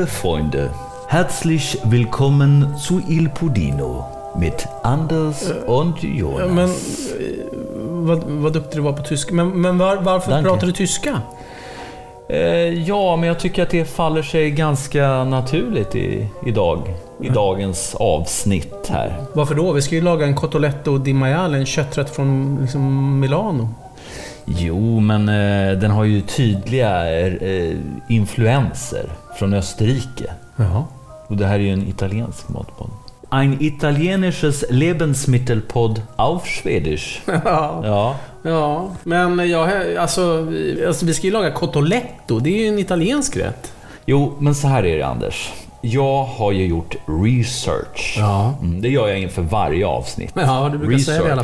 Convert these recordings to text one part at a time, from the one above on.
Liebe Freunde, herzlich willkommen zu Il Pudino mit Anders und Jonas. Men, eh, vad, vad duktig du var på tyska. Men, men var, varför Danke. pratar du tyska? Eh, ja, men jag tycker att det faller sig ganska naturligt i, idag. I dagens avsnitt här. Varför då? Vi ska ju laga en cotolette di maiale, en kötträtt från liksom, Milano. Jo, men eh, den har ju tydliga eh, influenser från Österrike. Jaha. Och det här är ju en italiensk matpodd. Ein italienisches Lebensmittelpodd auf Schwedisch. Ja, Ja, ja. men jag, alltså, alltså, vi ska ju laga cotoletto. Det är ju en italiensk rätt. jo, men så här är det Anders. Jag har ju gjort research. Ja. Mm, det gör jag inför varje avsnitt. Ja,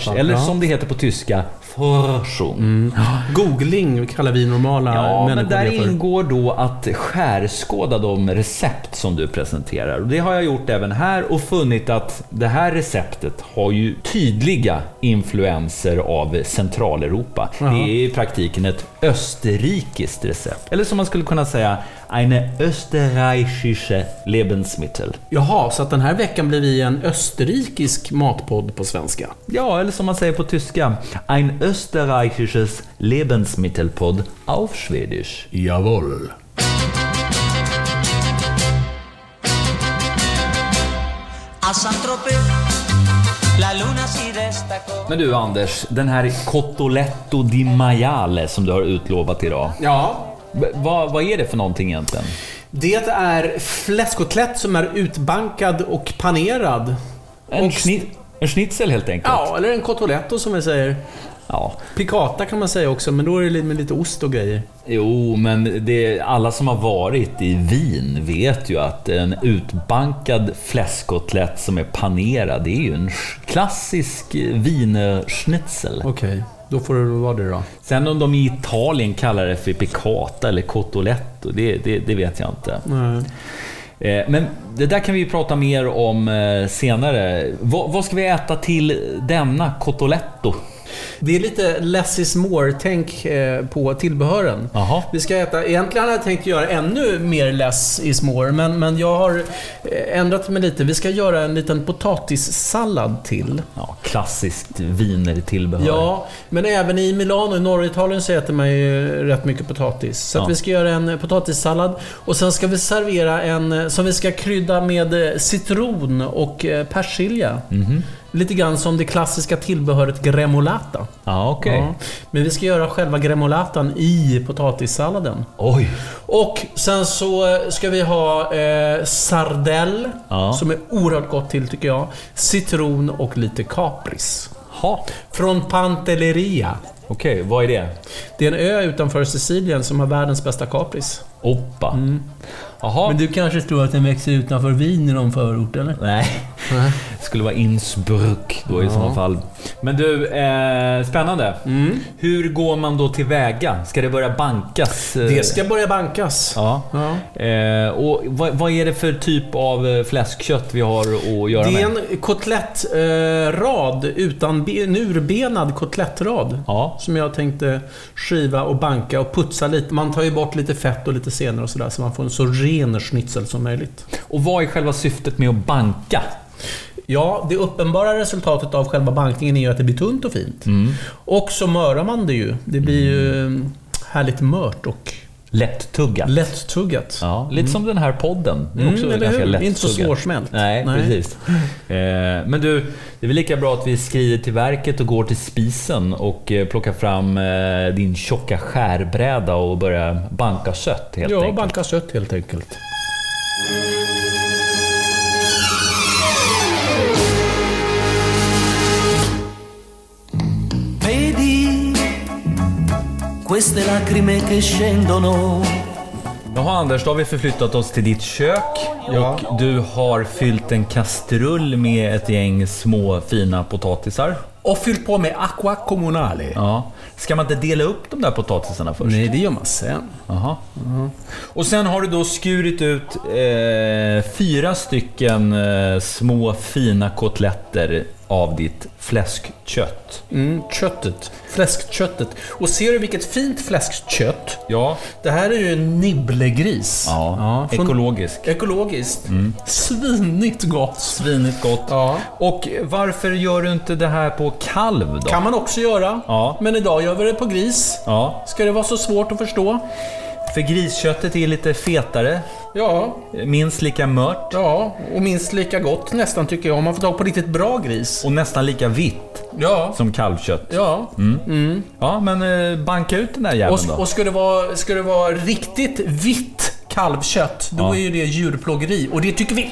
fall. Eller Ja. Som det heter på tyska, Forschung. Googling kallar vi normala Ja, människor men där för. ingår då att skärskåda de recept som du presenterar. Och det har jag gjort även här och funnit att det här receptet har ju tydliga influenser av Centraleuropa. Jaha. Det är i praktiken ett österrikiskt recept. Eller som man skulle kunna säga, eine österreichische Lebensmittel. Jaha, så att den här veckan blir vi en österrikisk matpodd på svenska. Ja, eller som man säger på tyska, ein österreichisches Lebensmittelpodd auf Schwedisch. Jawohl. Men du Anders, den här Cottoletto di maiale som du har utlovat idag. Ja, vad, vad är det för någonting egentligen? det är fläskkotlett som är utbankad och panerad. En, Och- schni- en schnitzel helt enkelt? Ja, eller en cotoletto som vi säger. Ja. Piccata kan man säga också, men då är det med lite ost och grejer. Jo, men det, alla som har varit i Wien vet ju att en utbankad fläskkotlett som är panerad, det är ju en klassisk wienerschnitzel. Okej, då får det vara det då. Sen om de i Italien kallar det för piccata eller cottoletto, det, det, det vet jag inte. Nej. Eh, Men det där kan vi ju prata mer om eh, senare. Vad, vad ska vi äta till denna cottoletto? Det är lite less is more-tänk eh, på tillbehören. Jaha. Vi ska äta, egentligen hade jag tänkt göra ännu mer less is more, men, men jag har eh, ändrat mig lite. Vi ska göra en liten potatissallad till. Ja, klassiskt wienertillbehör. Ja, men även i Milano, i norra Italien, så äter man ju rätt mycket potatis. Så Ja. vi ska göra en potatissallad och sen ska vi servera en som vi ska krydda med eh, citron och persilja. Mhm. Lite grann som det klassiska tillbehöret gremolata. Ja, okej. Ja. Men vi ska göra själva gremolatan i potatissalladen. Oj. Och sen så eh, ska vi ha eh, sardell, Ja. som är oerhört gott till tycker jag. Citron och lite kapris. Ha. Från Pantelleria. Okej, vad är det? Det är en ö utanför Sicilien som har världens bästa kapris. Oppa. Jaha. Mm. Men du kanske tror att den växer utanför Wien i någon förort, eller? Nej. Det skulle vara Innsbruck då i sådana fall. Men du, eh, spännande. Mm. Hur går man då tillväga? Ska det börja bankas? Det ska börja bankas. Ja. Ja. Eh, och vad, vad är det för typ av eh, fläskkött vi har att göra Det är med? en kotlettrad eh, utan en urbenad kotlettrad. Ja. Som jag tänkte skiva och banka och putsa lite. Man tar ju bort lite fett och lite senor och sådär så man får en så ren schnitzel som möjligt. Och vad är själva syftet med att banka? Ja, det uppenbara resultatet av själva bankningen är ju att det blir tunt och fint. Mm. Och så mörar man det ju. Det blir ju eh, härligt mört och Lätt-tuggat. lätt-tuggat. Ja, lite som den här podden. Det är också Mm, ganska hur? lätt Inte så svårsmält. Nej, Nej. precis. Eh, men du, det är väl lika bra att vi skrider till verket och går till spisen och eh, plockar fram eh, din tjocka skärbräda och börjar banka kött helt Ja, enkelt. banka kött helt enkelt. Queste lacrime che scendono. Jaha Anders, då har vi förflyttat oss till ditt kök Ja. och du har fyllt en kastrull med ett gäng små fina potatisar. Och fyll på med aqua comunale. Ja. Ska man inte dela upp de där potatisarna först? Nej, det gör man sen. Jaha. Och sen har du då skurit ut eh, fyra stycken eh, små fina kotletter av ditt fläskkött. Mm, köttet. Fläskköttet. Och ser du vilket fint fläskkött? Ja. Det här är ju en nibblegris. Ja, från- ekologisk. Ekologiskt. Svinigt gott. Svinigt gott. Ja. Och varför gör du inte det här på kalv då? Kan man också göra. Ja. Men idag gör vi det på gris. Ja, Ska det vara så svårt att förstå? för grisköttet är lite fetare, Ja, minst lika mört ja. Och minst lika gott nästan tycker jag. Om man får tag på riktigt bra gris. och nästan lika vitt Ja. som kalvkött. Ja. Ja, men eh, banka ut den där jäveln Och, då. och ska, det vara, ska det vara riktigt vitt kalvkött, då Ja. är ju det djurplågeri. Och det tycker vi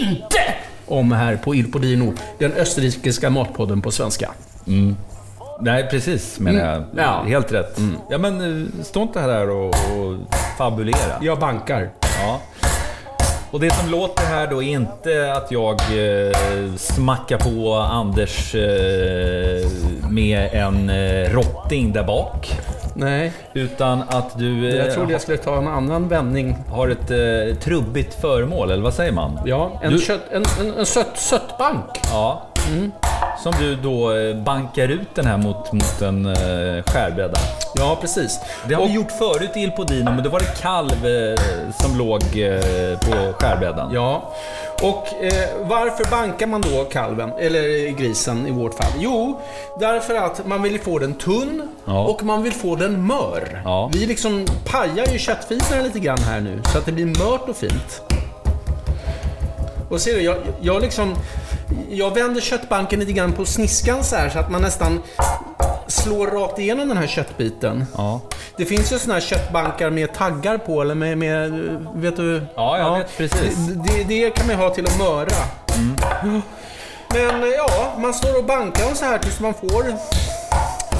inte om här på Il Podino, den österrikiska matpodden på svenska. Nej, precis menar jag. Mm. Ja. Mm. Helt rätt. Ja, men eh, stå inte här och, och fabulera. Jag bankar. Ja. Och det som låter här då är inte att jag eh, smackar på Anders eh, med en eh, rotting där bak. Nej, Utan att du eh, jag trodde jag skulle ta en annan vändning. har ett eh, trubbigt föremål, eller vad säger man? Ja, en, Du- kött, en, en, en sött, sötbank. Ja. Som du då eh, bankar ut den här mot, mot en eh, skärbräda. Ja, precis. Det har Och- vi gjort förut i Il Podino, men då var det kalv eh, som låg eh, på skärbrädan. Ja, och eh, varför bankar man då kalven, eller grisen i vårt fall? Jo, därför att man vill få den tunn Ja. och man vill få den mör. Ja. Vi liksom pajar ju köttfinerna lite grann här nu, så att det blir mört och fint. Och ser du, jag, jag liksom... Jag vänder köttbanken lite grann på sniskan så här, så att man nästan slår rakt igenom den här köttbiten. Ja. Det finns ju såna här köttbankar med taggar på, eller med... med vet du? Ja, jag vet precis. Det, det, kan man ju ha till att möra. Men eh, ja, man står och bankar dem så här tills man får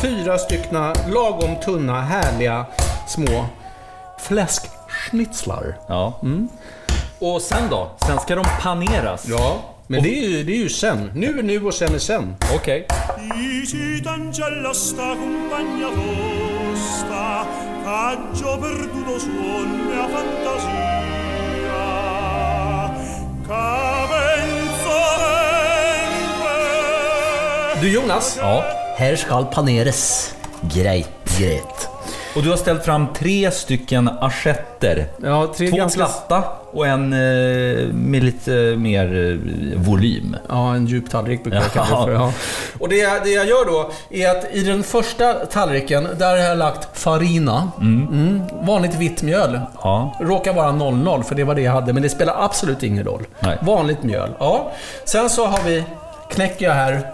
fyra styckna lagom tunna, härliga små fläskschnitzlar. Ja. Och sen då? Sen ska de paneras? Ja, men det är, ju, det är ju sen. Nu är nu och sen är sen. Okej. Cavenzo Du Jonas, Ja. Här ska paneras. Grejt, grejt. Och du har ställt fram tre stycken assietter. ja, tre Två ganska... platta och en eh, med lite mer eh, volym. Ja, en djup tallrik brukar jag kalla det för. Ja. Och det jag, det jag gör då är att i den första tallriken, där har jag lagt farina. Mm. Vanligt vitt mjöl. Ja. Råkar vara 00 för det var det jag hade, men det spelar absolut ingen roll. Nej. Vanligt mjöl. Ja. Sen så har vi, knäcker jag här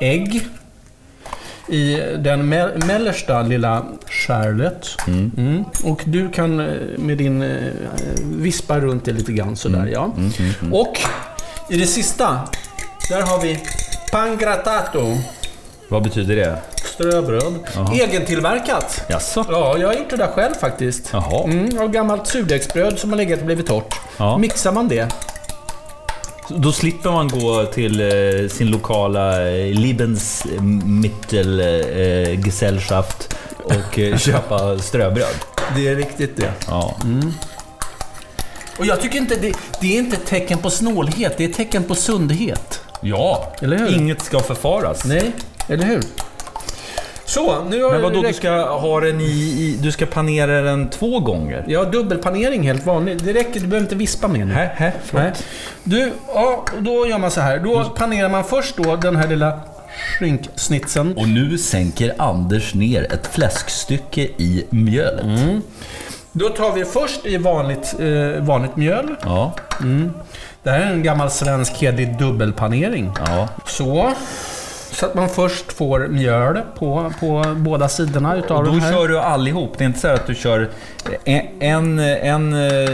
ägg. I den me- mellersta lilla skärlet. Mm. Och du kan eh, med din eh, vispa runt det lite grann sådär ja. Och i det sista, där har vi pangratato. Vad betyder det? Ströbröd. Egentillverkat. Jaså? Ja, jag har gjort det där själv faktiskt. Jaha. Mm, och gammalt surdegsbröd som har legat och blivit torrt. Ja. Mixar man det. Då slipper man gå till eh, sin lokala eh, Lebensmittelgesellschaft och eh, köpa ströbröd. Det är riktigt det. Ja. Och jag tycker inte det, det är inte ett tecken på snålhet, det är ett tecken på sundhet. ja, Eller hur? inget ska förfaras. Nej, eller hur? Så, nu har Men vadå, du ska ha den i, i... Du ska panera den två gånger? Ja, dubbelpanering helt vanligt. Det räcker, du behöver inte vispa mer nu. Hä? Hä? Nej. Du, ja, då gör man så här. Då panerar man först då den här lilla skinksnitsen. Och nu sänker Anders ner ett fläskstycke i mjölet. Då tar vi först i vanligt, eh, vanligt mjöl. Ja, Det här är en gammal svensk hederlig dubbelpanering. ja. Så. Så att man först får mjöl på, på båda sidorna utav Och då den här. kör du allihop. Det är inte så att du kör en, en, eh,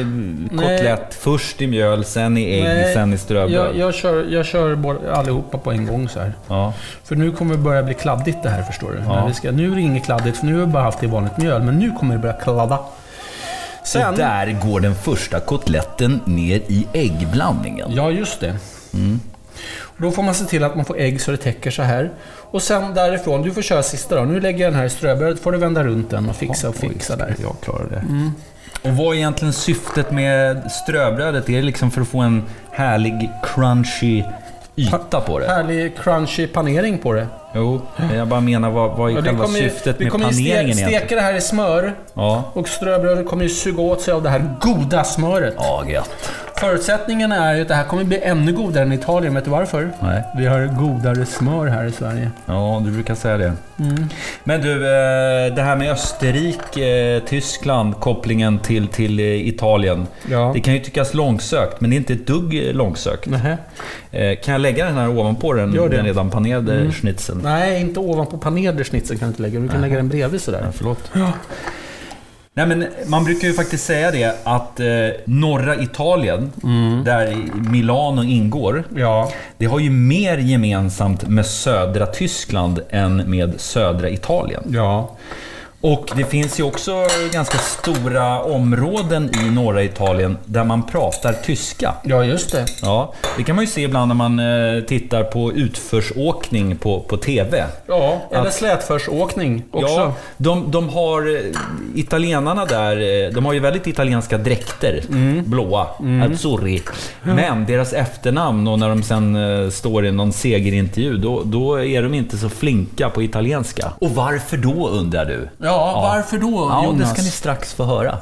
kotlett först i mjöl, sen i ägg, Nej, sen i ströbröd. jag, jag kör, jag kör allihopa på en gång så här. Ja. För nu kommer det börja bli kladdigt det här förstår du. Ja. Vi ska, nu är det inget kladdigt för nu har vi bara haft det i vanligt mjöl. Men nu kommer det börja kladda. Sen... Och där går den första kotletten ner i äggblandningen. Ja, just det. Och då får man se till att man får ägg så det täcker så här. Och sen därifrån, du får köra sista då. Nu lägger jag den här i ströbrödet, får du vända runt den och fixa och fixa där. Jag klarar det. Och vad är egentligen syftet med ströbrödet? Är det liksom för att få en härlig crunchy yta på det? Härlig crunchy panering på det. Jo, jag bara menar vad, vad är Ja, själva kommer ju- syftet vi med kommer ju paneringen ste- egentligen? steka det här i smör. Ja. Och ströbrödet kommer ju suga åt sig av det här goda smöret. Ja, gött. Förutsättningen är ju att det här kommer bli ännu godare än Italien. Vet du varför? Nej. Vi har godare smör här i Sverige. Ja, du brukar säga det. Mm. Men du, eh, det här med Österrike, eh, Tyskland, kopplingen till, till eh, Italien. Ja. Det kan ju tyckas långsökt, men det är inte ett dugg långsökt. Nähä. Kan jag lägga den här ovanpå den. Mm. den redan panerade schnitzeln? Nej, inte ovanpå panerade schnitzel kan du inte lägga. Du kan lägga den bredvid sådär. Ja, förlåt. Nej, men man brukar ju faktiskt säga det att eh, norra Italien, Mm. där Milano ingår, Ja. det har ju mer gemensamt med södra Tyskland än med södra Italien. Ja. Och det finns ju också ganska stora områden i norra Italien där man pratar tyska. Ja, just det. Ja, det kan man ju se ibland när man eh, tittar på utförsåkning på, på TV. Ja, eller Att- slätförsåkning också. Ja, de, de har... eh, Italienarna där, eh, de har ju väldigt italienska dräkter. Blåa. Azzurri. Men deras efternamn och när de sen står i någon segerintervju, då, då är de inte så flinka på italienska. Och varför då undrar du? Ja, varför då Ja, Jonas? det ska ni strax få höra.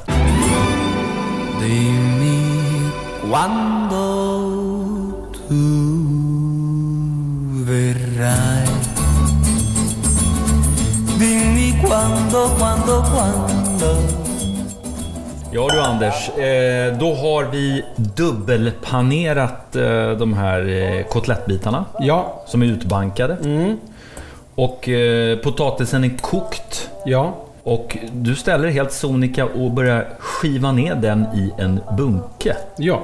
Ja du Anders, eh, då har vi dubbelpanerat eh, de här eh, kotlettbitarna Ja, som är utbankade. Och eh, potatisen är kokt. ja. Och du ställer helt sonika och börjar skiva ner den i en bunke. Ja.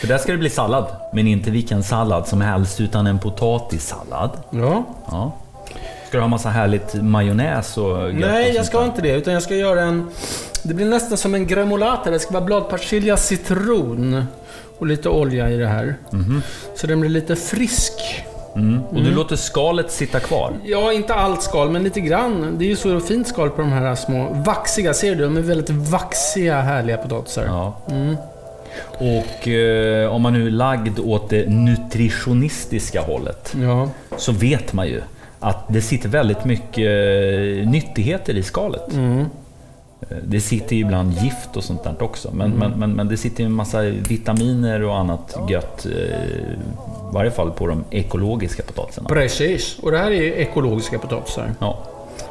För där ska det bli sallad, men inte vilken sallad som helst, utan en potatissallad. Ja. Ja. Ska du ha massa härligt majonnäs och gött och Nej, jag sånt ska där? inte det. Utan jag ska göra en... Det blir nästan som en gremolata. Det ska vara bladpersilja, citron och lite olja i det här. Så den blir lite frisk. Mm. Och du låter skalet sitta kvar. Ja, inte allt skal, men lite grann. Det är ju så fint skal på de här små vaxiga. Ser du? De är väldigt vaxiga, härliga potatisar. Ja. Och eh, om man nu är lagd åt det nutritionistiska hållet Ja. så vet man ju att det sitter väldigt mycket eh, nyttigheter i skalet. Mm. Eh, Det sitter ju ibland gift och sånt där också, men, men, men, men det sitter ju en massa vitaminer och annat gött. eh, I varje fall på de ekologiska potatisarna. Precis. Och det här är ekologiska potatisar. Ja,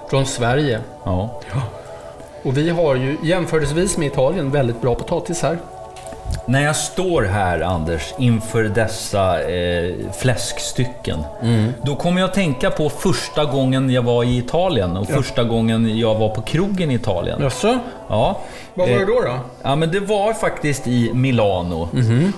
Från Sverige. ja. Och vi har ju jämförelsevis med Italien väldigt bra potatis här. När jag står här, Anders, inför dessa eh, fläskstycken, då kommer jag att tänka på första gången jag var i Italien och första gången jag var på krogen i Italien. Jaså? Ja. Vad var Eh, det då då? Ja, men det var faktiskt i Milano.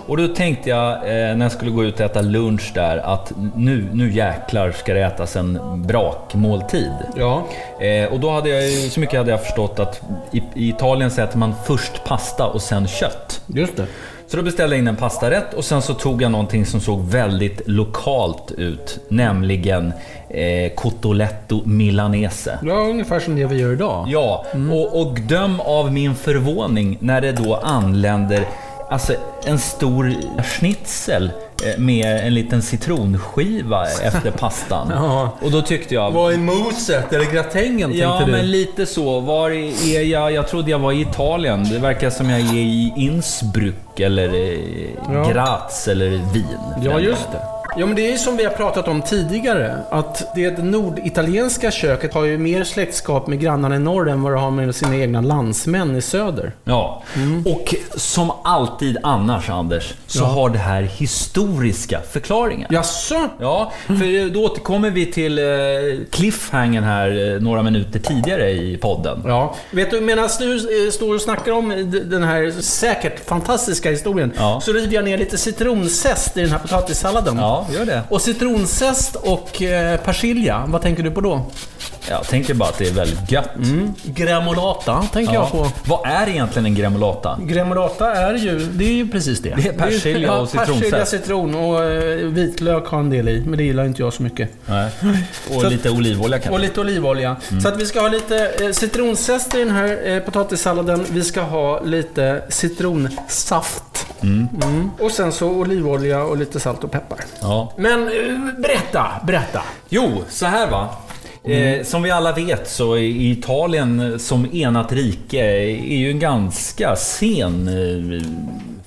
Och då tänkte jag, eh, när jag skulle gå ut och äta lunch där, att nu, nu jäklar ska det ätas en brakmåltid. Ja. Eh, och då hade jag, så mycket hade jag förstått att i, i Italien så äter man först pasta och sen kött. Just det. Så då beställde jag in en pastarätt och sen så tog jag någonting som såg väldigt lokalt ut. Nämligen eh, Cotoletto Milanese. Ja, ungefär som det vi gör idag. Ja, och, och döm av min förvåning när det då anländer alltså, en stor schnitzel med en liten citronskiva efter pastan. Ja. Och då tyckte jag... Vad är moset? Eller gratängen tänkte Ja, du? men lite så. Var är jag? Jag trodde jag var i Italien. Det verkar som jag är i Innsbruck eller eh, Ja. Graz eller Wien. Ja, just det. Ja, men det är ju som vi har pratat om tidigare. Att det norditalienska köket har ju mer släktskap med grannarna i norr än vad det har med sina egna landsmän i söder. Ja, och som alltid annars Anders, så har det här historiska förklaringar. Jaså? Ja, för då återkommer vi till eh, cliffhangern här eh, några minuter tidigare i podden. Ja. Vet du, medan du eh, står och snackar om den här säkert fantastiska historien, Ja. så river jag ner lite citronzest i den här potatissalladen. Ja. Ja, gör det. Och citronzest och eh, persilja, vad tänker du på då? Jag tänker bara att det är väldigt gött. Gremolata tänker jag på. Vad är egentligen en gremolata? Gremolata är ju, det är ju precis det. Det är persilja och citronzest. Persilja, citron och eh, vitlök har en del i, men det gillar inte jag så mycket. Nej. Och Så- lite olivolja kanske? Och lite olivolja. Så att vi ska ha lite eh, citronzest i den här eh, potatissalladen. Vi ska ha lite citronsaft. Mm. Och sen så olivolja och lite salt och peppar. Ja. Men eh, berätta, berätta. Jo, så här va. Eh, som vi alla vet så är Italien som enat rike är ju en ganska sen eh,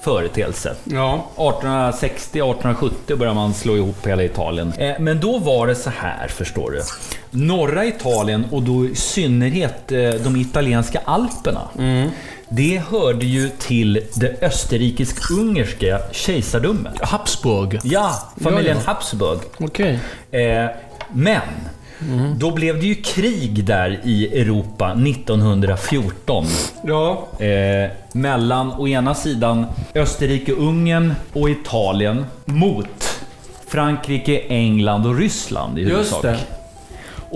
företeelse. Ja. 1860-1870 började man slå ihop hela Italien. Eh, men då var det så här, förstår du. Norra Italien och då i synnerhet eh, de italienska alperna. Det hörde ju till det österrikisk-ungerska kejsardömet. Habsburg. Ja, familjen Ja, ja. Habsburg. Okej. Eh, men, då blev det ju krig där i Europa 1914. Ja. Eh, mellan å ena sidan Österrike-Ungern och Italien mot Frankrike, England och Ryssland i Just huvudsak. det.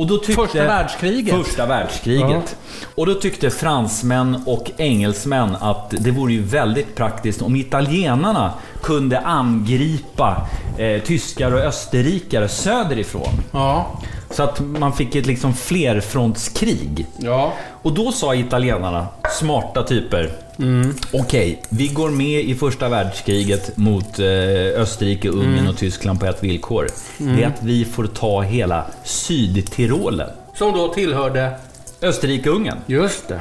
Och då tyckte, Första världskriget. Första världskriget. Och då tyckte fransmän och engelsmän att det vore ju väldigt praktiskt om italienarna kunde angripa eh, tyskar och österrikare söderifrån. Ja. Så att man fick ett liksom flerfrontskrig. Ja. Och då sa italienarna, smarta typer, okej, vi går med i första världskriget mot eh, Österrike, Ungern och Tyskland på ett villkor. Det är att vi får ta hela Sydtirolen. Som då tillhörde... Österrike-Ungern. Just det.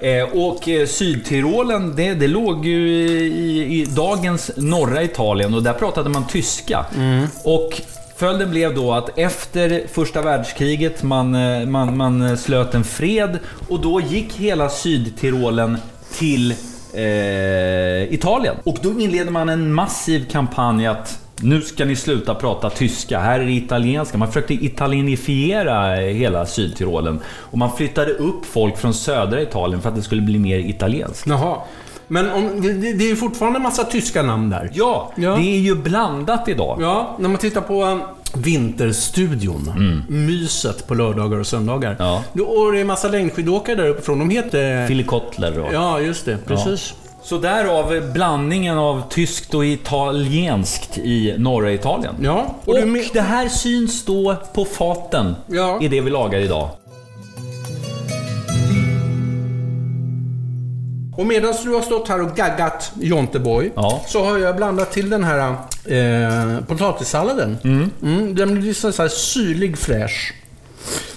Eh, och eh, Sydtirolen, det, det låg ju i, i dagens norra Italien och där pratade man tyska. Och följden blev då att efter första världskriget man, man, man slöt en fred och då gick hela Sydtirolen till eh, Italien. Och då inledde man en massiv kampanj att nu ska ni sluta prata tyska, här är det italienska. Man försökte italienifiera hela Sydtirolen. Och man flyttade upp folk från södra Italien för att det skulle bli mer italienskt. Jaha. Men om, det, det är ju fortfarande en massa tyska namn där. Ja, Ja. det är ju blandat idag. Ja, när man tittar på Vinterstudion. Myset på lördagar och söndagar. Ja. Och det är en massa längdskidåkare där uppifrån. De heter... Philly Kotler och... Ja, just det. Precis. Så därav blandningen av tyskt och italienskt i norra Italien. Ja. Och, men- det här syns då på faten Ja. i det vi lagar idag. Och medan du har stått här och gaggat Jonteboy Ja. så har jag blandat till den här eh, potatissalladen. Mm. den blir så så här syrlig fräsch.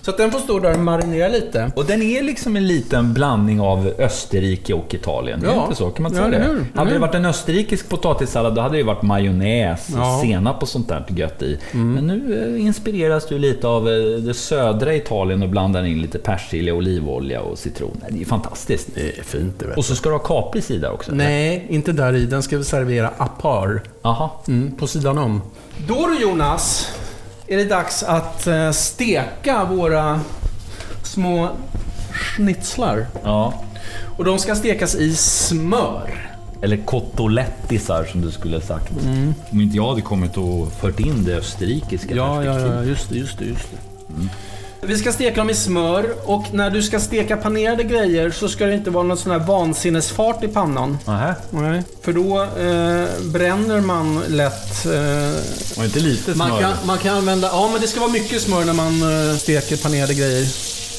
Så att den får stå där och marinera lite. Och den är liksom en liten blandning av Österrike och Italien. Ja. Ja. inte så? Kan man Ja, säga eller det? hur? Hade det Mm. varit en österrikisk potatissallad då hade det varit majonnäs, Ja. senap och sånt där gött i. Men nu eh, inspireras du lite av eh, det södra Italien och blandar in lite persilja, olivolja och citron. Det är fantastiskt. Det är fint det vet Och så ska du ha kapris i där också? eller? Nej, inte där i. Den ska vi servera apart. Jaha. Mm, på sidan om. Då du Jonas, är det dags att eh, steka våra små schnitzlar. Ja. Och de ska stekas i smör. Eller kotolettisar som du skulle ha sagt. Om inte jag hade kommit och fört in det österrikiska Ja, ja, perspektivet. ja, just det, just det, just det. Vi ska steka dem i smör och när du ska steka panerade grejer så ska det inte vara någon sån här vansinnesfart i pannan. Nähä. Nej. För då eh, bränner man lätt. Eh, Och inte lite smör. man, kan, man kan använda... Ja, men det ska vara mycket smör när man eh, steker panerade grejer.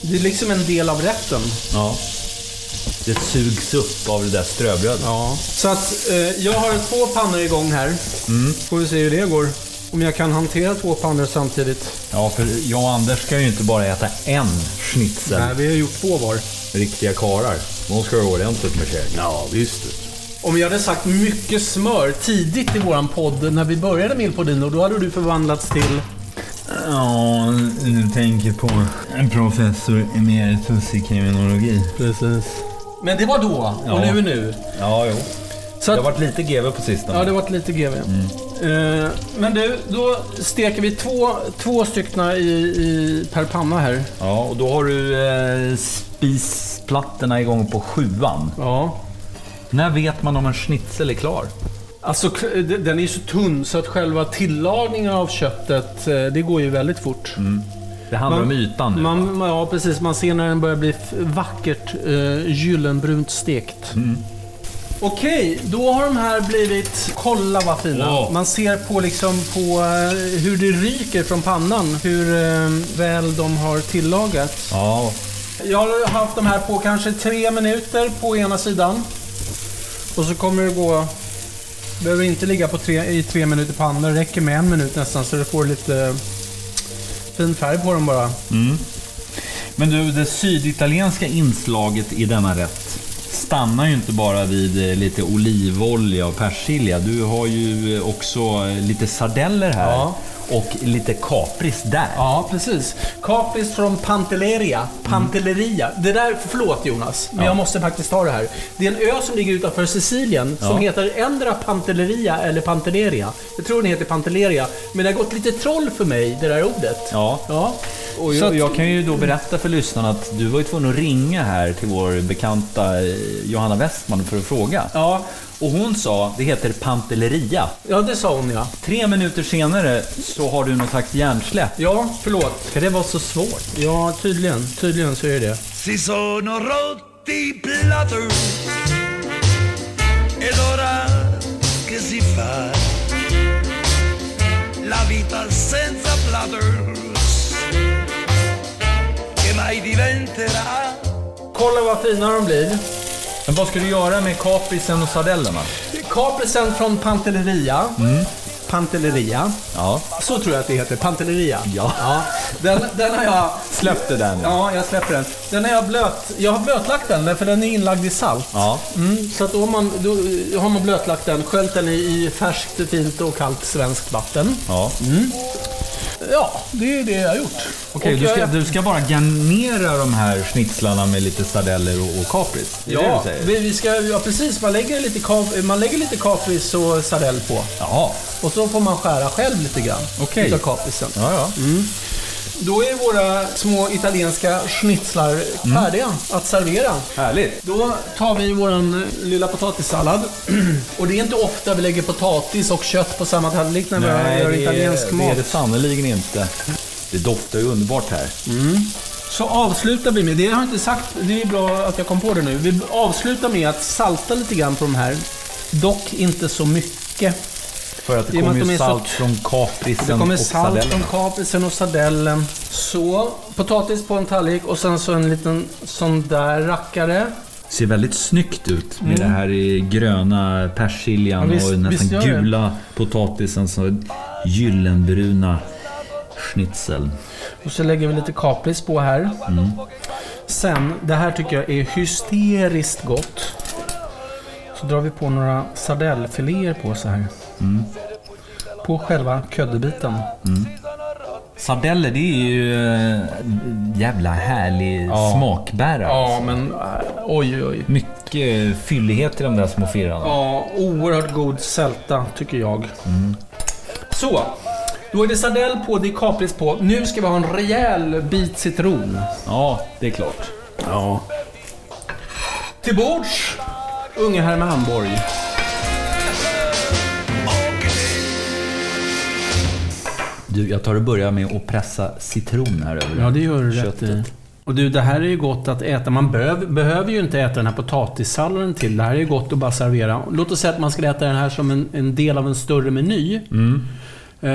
Det är liksom en del av rätten. Ja. Det sugs upp av det där ströbrödet. Ja. Så att eh, jag har två pannor igång här. Får vi se hur det går. Om jag kan hantera två pannor samtidigt. Ja, för jag och Anders ska ju inte bara äta en schnitzel. Nej, vi har gjort två var. Riktiga karar. De ska ha ordentligt med käk. Ja, visst. Om jag hade sagt mycket smör tidigt i våran podd när vi började med Il Podino, då hade du förvandlats till... Ja, du tänker på en professor emeritus i kriminologi. Precis. Men det var då, och Ja. nu är nu. Ja, jo. Så Det har att, varit lite GV på sistone. ja, det var lite GV. Eh, men du, då steker vi två, två stycken i, i, per panna här. Ja, och då har du eh, spisplattorna igång på sjuan. Ja. När vet man om en schnitzel är klar? Alltså, den är ju så tunn så att själva tillagningen av köttet, eh, det går ju väldigt fort. Det handlar Man- om ytan nu. Man, ja, precis. Man ser när den börjar bli vackert eh, gyllenbrunt stekt. Okej, då har de här blivit... Kolla vad fina. Åh. Man ser på liksom på eh, hur det ryker från pannan. Hur eh, väl de har tillagats. Ja, Jag har haft de här på kanske tre minuter på ena sidan. Och så kommer det gå... Behöver inte ligga på tre, i tre minuter panna. Det räcker med en minut nästan så du får lite fin färg på dem bara. Men du, det syditalienska inslaget i denna rätt stannar ju inte bara vid eh, lite olivolja och persilja. Du har ju eh, också eh, lite sardeller här Ja. och lite kapris där. Ja, precis. Capris från Pantelleria. Pantelleria. Det där, förlåt Jonas, men Ja. jag måste faktiskt ta det här. Det är en ö som ligger utanför Sicilien som Ja. heter ändra Pantelleria eller Pantelleria. Jag tror den heter Pantelleria. Men det har gått lite troll för mig, det där ordet. Ja. Ja. Och Så jag, att- jag kan ju då berätta för lyssnarna att du var ju tvungen att ringa här till vår bekanta eh, Johanna Westman för att fråga. Ja, Och hon sa, det heter pantelleria. ja det sa hon ja. Tre minuter senare så har du något slags hjärnsläpp. Ja, förlåt. Ska det vara så svårt? Ja, tydligen. Tydligen så är det. Si sono rotti platter ed ora che si fa la vita senza platters che mai diventerà Kolla vad fina de blir. Men vad ska du göra med kaprisen och sardellerna? Caprisen från Pantelleria. Mm. Pantelleria. Ja, Så tror jag att det heter. Pantelleria. Ja. Den, den har jag... släpp det där nu. Ja, jag släpper den. Den har jag blöt... Jag har blötlagt den, för den är inlagd i salt. Ja. Mm, så att då har, man, då har man blötlagt den, sköljt den i, i färskt, fint och kallt svenskt vatten. ja. Ja, det är det jag har gjort. Okej, du, ska, du ska bara garnera de här schnitzlarna med lite sardeller och, och kapris? Är det det Ja, säger? vi, vi ska, ja, precis. Man lägger, lite kap, man lägger lite kapris och sardell på. Jaha, Och så får man skära själv lite grann Okej. utav kaprisen. ja, ja. Då är våra små italienska schnitzlar färdiga att servera. Härligt. Då tar vi vår lilla potatissallad. Och det är inte ofta vi lägger potatis och kött på samma tallrik när vi gör italiensk det mat. är det sannerligen inte. Det doftar ju underbart här. Så avslutar vi med, det har jag inte sagt, det är bra att jag kom på det nu. Vi avslutar med att salta lite grann på de här. Dock inte så mycket. För att det I kommer de ju är så- salt från Det kaprisen kommer och salt från kaprisen och sardellen. Så, potatis på en tallrik och sen så en liten sån där rackare. ser väldigt snyggt ut med det här i gröna persiljan Ja, visst- och nästan det. gula potatisen. Så gyllenbruna schnitzel. Och så lägger vi lite kapris på här. Sen, det här tycker jag är hysteriskt gott. Så drar vi på några sardellfiléer på så här. På själva köddebiten. Sardeller, det är ju eh, jävla härlig smakbärare. Ja, men äh, oj, oj. Mycket fyllighet i de där små firarna. Ja, oerhört god sälta tycker jag. Så, då är det sardell på, det är kapris på. Nu ska vi ha en rejäl bit citron. Ja, det är klart. Ja. Till bords, unge herr Du, jag tar och börjar med att pressa citron här över Ja, det gör du rätt i. köttet. Och du, det här är ju gott att äta. Man behöver, behöver ju inte äta den här potatissalladen till. Det här är ju gott att bara servera. Låt oss säga att man skulle äta den här som en, en del av en större meny. Eh,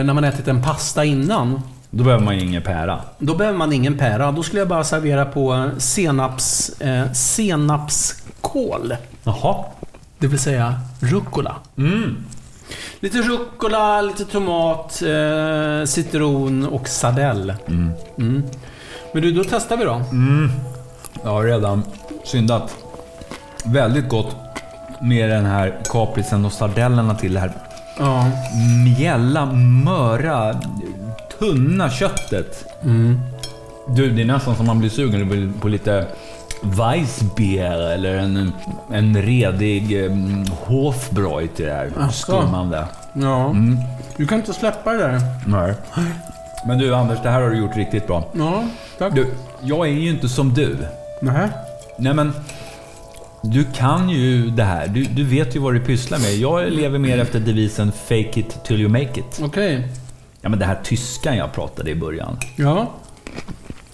när man ätit en pasta innan. Då behöver man ju ingen pära. Då behöver man ingen pära. Då skulle jag bara servera på eh, senaps, eh, senapskål. Jaha. Det vill säga rucola. Lite rucola, lite tomat, eh, citron och sardell. Mm. Men du, då testar vi då. Jag har redan syndat. Väldigt gott med den här kaprisen och sardellerna till det här Ja. mjälla, möra, tunna köttet. Du, det är nästan som man blir sugen på lite Weissbier eller en, en redig um, Hofbräu till det här Asså. skummande. Ja. Du kan inte släppa det där. Nej. Men du Anders, det här har du gjort riktigt bra. Ja, tack. Du, jag är ju inte som du. Nähä. Nej men, Du kan ju det här. Du, du vet ju vad du pysslar med. Jag lever mer efter devisen “Fake it till you make it”. Okej. Ja, men det här tyskan jag pratade i början. Ja.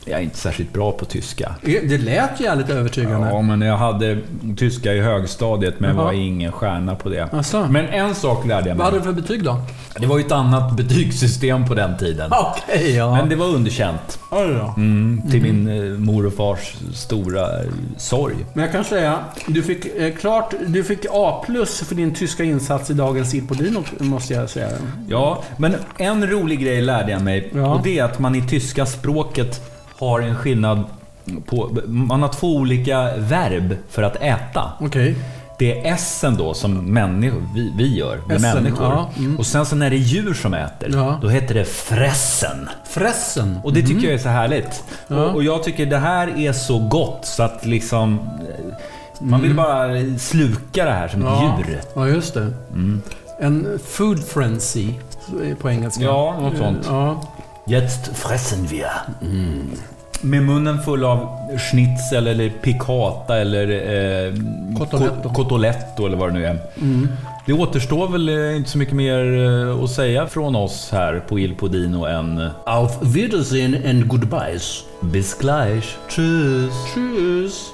Jag är inte särskilt bra på tyska. Det lät jävligt övertygande. Ja, men jag hade tyska i högstadiet, men Jaha. var ingen stjärna på det. Asså? Men en sak lärde jag Vad hade mig. du för betyg då? Det var ju ett annat betygssystem på den tiden. Okej, ja. Men det var underkänt. Då. Mm, till min eh, mor och fars stora eh, sorg. Men jag kan säga, du fick eh, klart, du fick A plus för din tyska insats i dagens Ilpodino, måste jag säga. Ja, men en rolig grej lärde jag mig. Ja. Och det är att man i tyska språket har en skillnad på... Man har två olika verb för att äta. Okej. Det är essen då som människor, vi, vi gör, vi Essen, människor. ja, mm. Och sen så när det är djur som äter, Ja. då heter det fressen. Fressen. Och det tycker jag är så härligt. Ja. Och, och jag tycker det här är så gott så att liksom... eh, Man vill bara sluka det här som ett Mm. ja. djur. Ja, just det. En food frenzy på engelska. Ja, något sånt. Ja. Jetzt fressen wir. Med munnen full av schnitzel eller piccata eller eh, Cotolletto. co- cotolletto eller vad det nu är. Det återstår väl eh, inte så mycket mer eh, att säga från oss här på Il Podino än eh, Auf Wiedersehen and goodbyes. bis gleich. Tschüss. Tschüss.